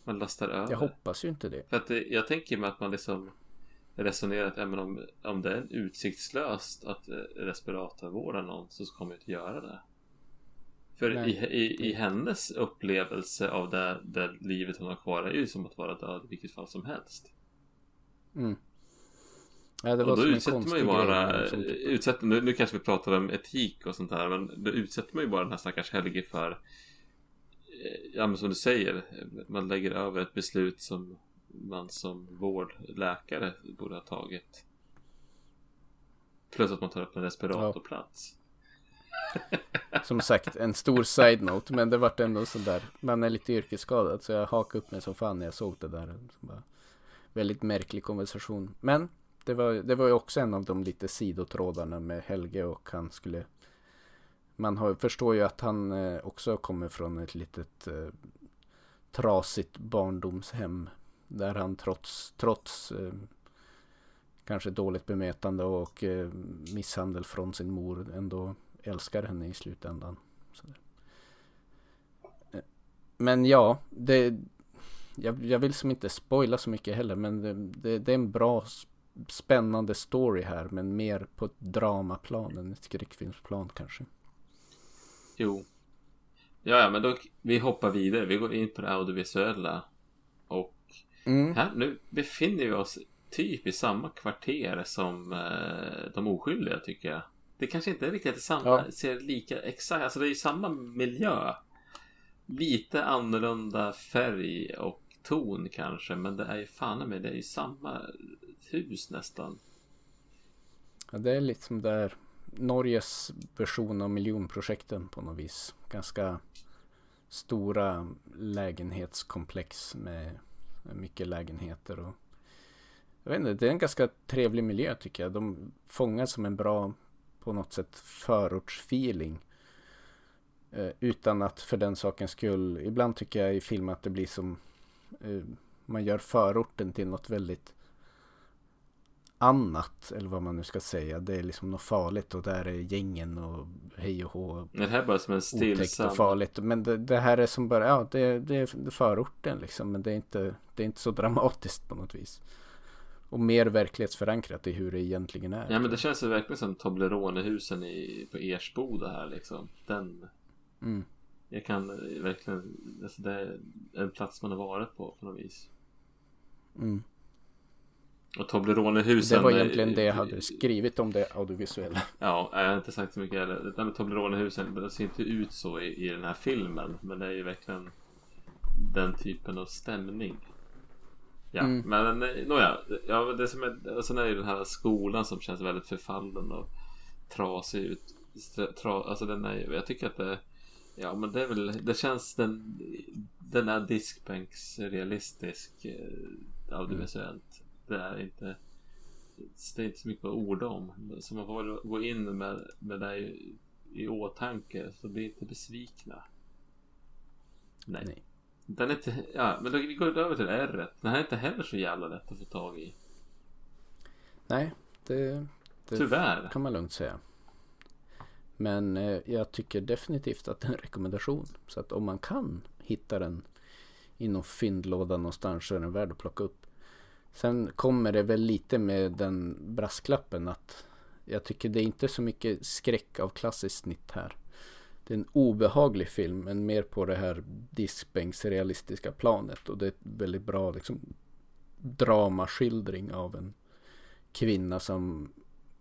man lastar över. Jag hoppas ju inte det. För att det, jag tänker mig att man liksom resonerar att även om, om det är utsiktslöst att eh, respiratorvårda någon så kommer jag inte göra det. För i, i, i, hennes upplevelse av det, det livet hon har kvar är ju som att vara död i vilket fall som helst. Mm. Ja, det var och då utsätter man ju bara, utsätter, nu, nu kanske vi pratar om etik och sånt här, men då utsätter man ju bara den här stackars Helge för, eh, ja men som du säger, man lägger över ett beslut som man som vårdläkare borde ha tagit. Plus att man tar upp en respiratorplats. Som sagt, en stor side-note. Men det vart ändå sådär. Man är lite yrkesskadad. Så jag hakade upp mig som fan när jag såg det där. Bara, väldigt märklig konversation. Men det var, det var ju också en av de lite sidotrådarna med Helge och han skulle man har, förstår ju att han eh, också kommer från ett litet eh, trasigt barndomshem. Där han trots, trots eh, kanske dåligt bemötande och eh, misshandel från sin mor ändå älskar henne i slutändan. Eh, men ja, det, jag, jag, vill som inte spoila så mycket heller men det, det, det, är en bra spännande story här men mer på ett dramaplan än ett skräckfilmsplan kanske. Jo. Ja, ja, men då vi hoppar vidare. Vi går in på det audiovisuella. Och mm. här nu befinner vi oss typ i samma kvarter som eh, de oskyldiga tycker jag. Det kanske inte är riktigt samma, ja. ser lika exakt, alltså det är ju samma miljö. Lite annorlunda färg och ton kanske, men det är ju fan med det är ju samma hus nästan. Ja, det är lite som där Norges version av miljonprojekten på något vis. Ganska stora lägenhetskomplex med mycket lägenheter och jag vet inte, det är en ganska trevlig miljö tycker jag. De fångas som en bra, på något sätt, förortsfeeling. Eh, utan att för den sakens skull, ibland tycker jag i film att det blir som, eh, man gör förorten till något väldigt annat, eller vad man nu ska säga. Det är liksom något farligt och där är gängen och hej och hå. Det här är bara som en stillsam... och farligt. Men det, det, här är som bara, ja det, det är förorten liksom. Men det är, inte, det är inte så dramatiskt på något vis. Och mer verklighetsförankrat i hur det egentligen är. Ja men det känns ju verkligen som Toblerone-husen i, på Ersboda här liksom. Den... Mm. Jag kan verkligen, alltså det är en plats man har varit på på något vis. Mm. Och Toblerone-husen. Det var egentligen det jag hade skrivit om det audiovisuella. Ja, jag har inte sagt så mycket heller. Det där med Toblerone-husen, det ser inte ut så i, i den här filmen. Men det är ju verkligen den typen av stämning. Ja, mm. men eh, nåja. Ja, det som är, och sen är det ju den här skolan som känns väldigt förfallen och trasig ut. Tra, alltså den är jag tycker att det Ja men det är väl, det känns den Den är diskbänksrealistisk eh, audiovisuellt. Det är inte Det är inte så mycket att orda om. Så man får gå in med, med det i, i åtanke så blir inte besvikna. Nej. Nej. Den är inte, ja men då går vi över till R. Den här är inte heller så jävla lätt att få tag i. Nej, det, det Tyvärr. kan man lugnt säga. Men eh, jag tycker definitivt att det är en rekommendation. Så att om man kan hitta den i någon fyndlåda någonstans så är den värd att plocka upp. Sen kommer det väl lite med den brasklappen att jag tycker det är inte så mycket skräck av klassiskt snitt här. Det är en obehaglig film men mer på det här diskbänksrealistiska planet och det är ett väldigt bra liksom, dramaskildring av en kvinna som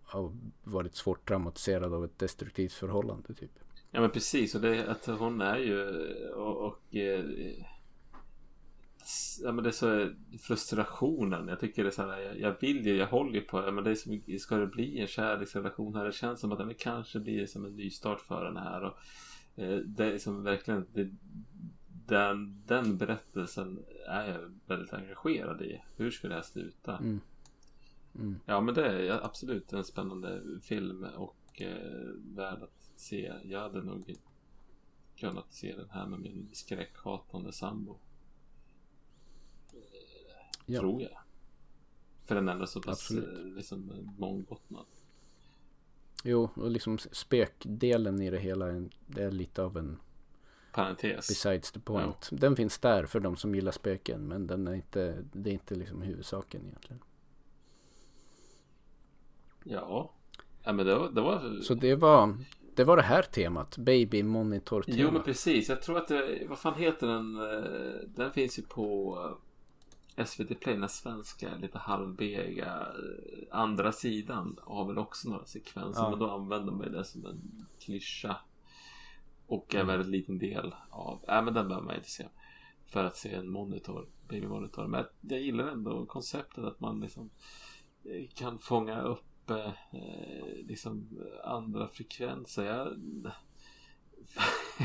har varit svårt traumatiserad av ett destruktivt förhållande typ. Ja men precis och det att hon är ju och, och eh, ja, men det är så frustrationen. Jag tycker det är så här, jag, jag vill ju, jag håller ju på det. Men det är som, ska det bli en kärleksrelation här? Det känns som att det kanske blir som en nystart för den här. Och, eh, det är som verkligen, det, den, den berättelsen är jag väldigt engagerad i. Hur ska det här sluta? Mm. Mm. Ja men det är absolut en spännande film och eh, värd att se. Jag hade nog kunnat se den här med min skräckhatande sambo. Ja. Tror jag. För den är så pass Absolut. liksom, mångbottnad. Jo, och liksom spökdelen i det hela det är lite av en parentes. Besides the point. Ja. Den finns där för de som gillar spöken men den är inte, det är inte liksom huvudsaken egentligen. Ja. Ja men det var, det var... Så det var det var det här temat. Baby monitor tema. Jo men precis. Jag tror att det, vad fan heter den? Eh, den finns ju på SVT Play, den svenska, lite halvbega eh, andra sidan har väl också några sekvenser. Ja. Men då använder man det som en klyscha. Och en mm. väldigt liten del av, nej äh, men den behöver man inte se. För att se en monitor, babymonitor. Men jag gillar ändå konceptet att man liksom eh, kan fånga upp eh, liksom andra frekvenser. Jag,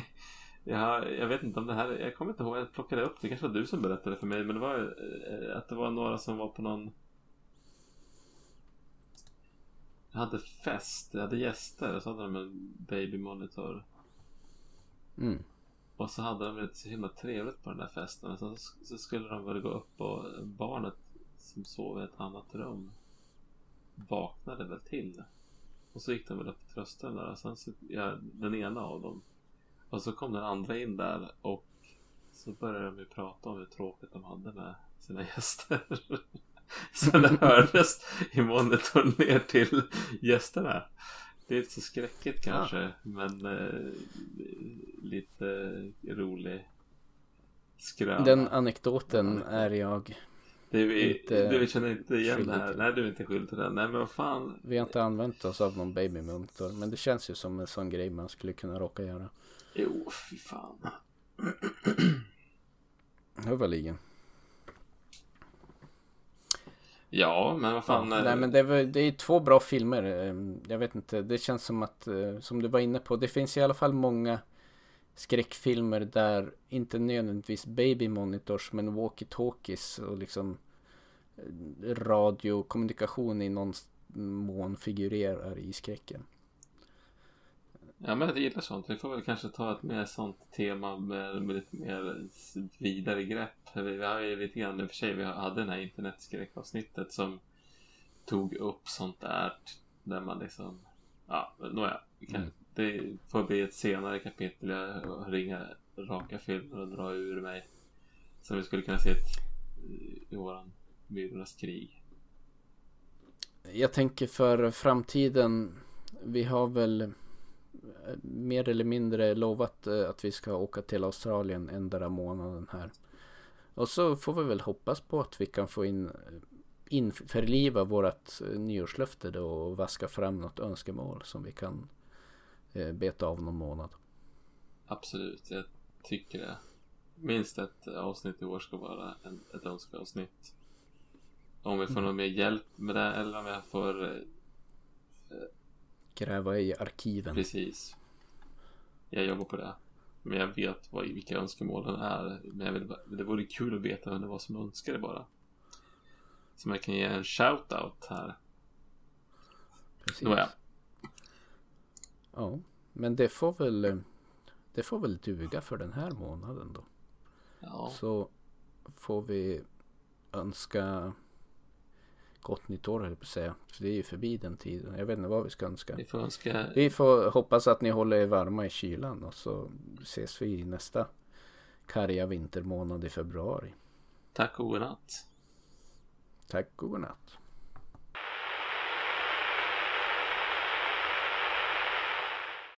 Ja, jag vet inte om det här, jag kommer inte ihåg, jag plockade upp det, kanske var du som berättade för mig, men det var eh, att det var några som var på någon Jag hade fest, jag hade gäster och så hade de en babymonitor. Mm. Och så hade de det så himla trevligt på den där festen. Så, så skulle de väl gå upp och barnet som sov i ett annat rum vaknade väl till. Och så gick de väl upp och tröstade den där. Och sen så, ja, den ena av dem och så kom den andra in där och så började de ju prata om hur tråkigt de hade med sina gäster. så det hördes i monitorn ner till gästerna. Det är inte så skräckigt kanske, ja. men eh, lite rolig skröna. Den anekdoten är jag du, inte du känner inte igen det här? Nej, du är inte skyldig till den. Nej, men vad fan. Vi har inte använt oss av någon babymonitor, men det känns ju som en sån grej man skulle kunna råka göra. Jo, fy fan. Överligen. Ja, men vad fan. Ja, nej, men det är, det är två bra filmer. Ehm, jag vet inte, det känns som att, eh, som du var inne på, det finns i alla fall många skräckfilmer där inte nödvändigtvis baby monitors men walkie-talkies och liksom radiokommunikation i någon mån figurerar i skräcken. Ja men jag gillar sånt. Vi får väl kanske ta ett mer sånt tema med, med lite mer vidare grepp. Vi, vi har ju lite grann, i och för sig, vi hade det här internetskräckavsnittet som tog upp sånt där. Där man liksom, ja, nåja. Kan, mm. Det får bli ett senare kapitel. Jag har inga raka filmer att dra ur mig. Som vi skulle kunna se ett, i våran Myrornas krig. Jag tänker för framtiden. Vi har väl mer eller mindre lovat eh, att vi ska åka till Australien ändra månaden här. Och så får vi väl hoppas på att vi kan få in införliva vårat eh, nyårslöfte då och vaska fram något önskemål som vi kan eh, beta av någon månad. Absolut, jag tycker det. Minst ett avsnitt i år ska vara en, ett önskeavsnitt. Om vi får mm. någon mer hjälp med det eller om jag får gräva i arkiven. Precis. Jag jobbar på det. Men jag vet vad, vilka önskemålen är. Men jag vill, det vore kul att veta det var som önskade bara. Så man kan ge en shout-out här. Precis. Nåja. Ja, men det får väl Det får väl duga för den här månaden då. Ja. Så får vi önska gott nytt år höll jag på att säga. För det är ju förbi den tiden. Jag vet inte vad vi ska önska. Vi får önska. Vi får hoppas att ni håller er varma i kylan och så ses vi i nästa karga vintermånad i februari. Tack och godnatt. Tack och godnatt.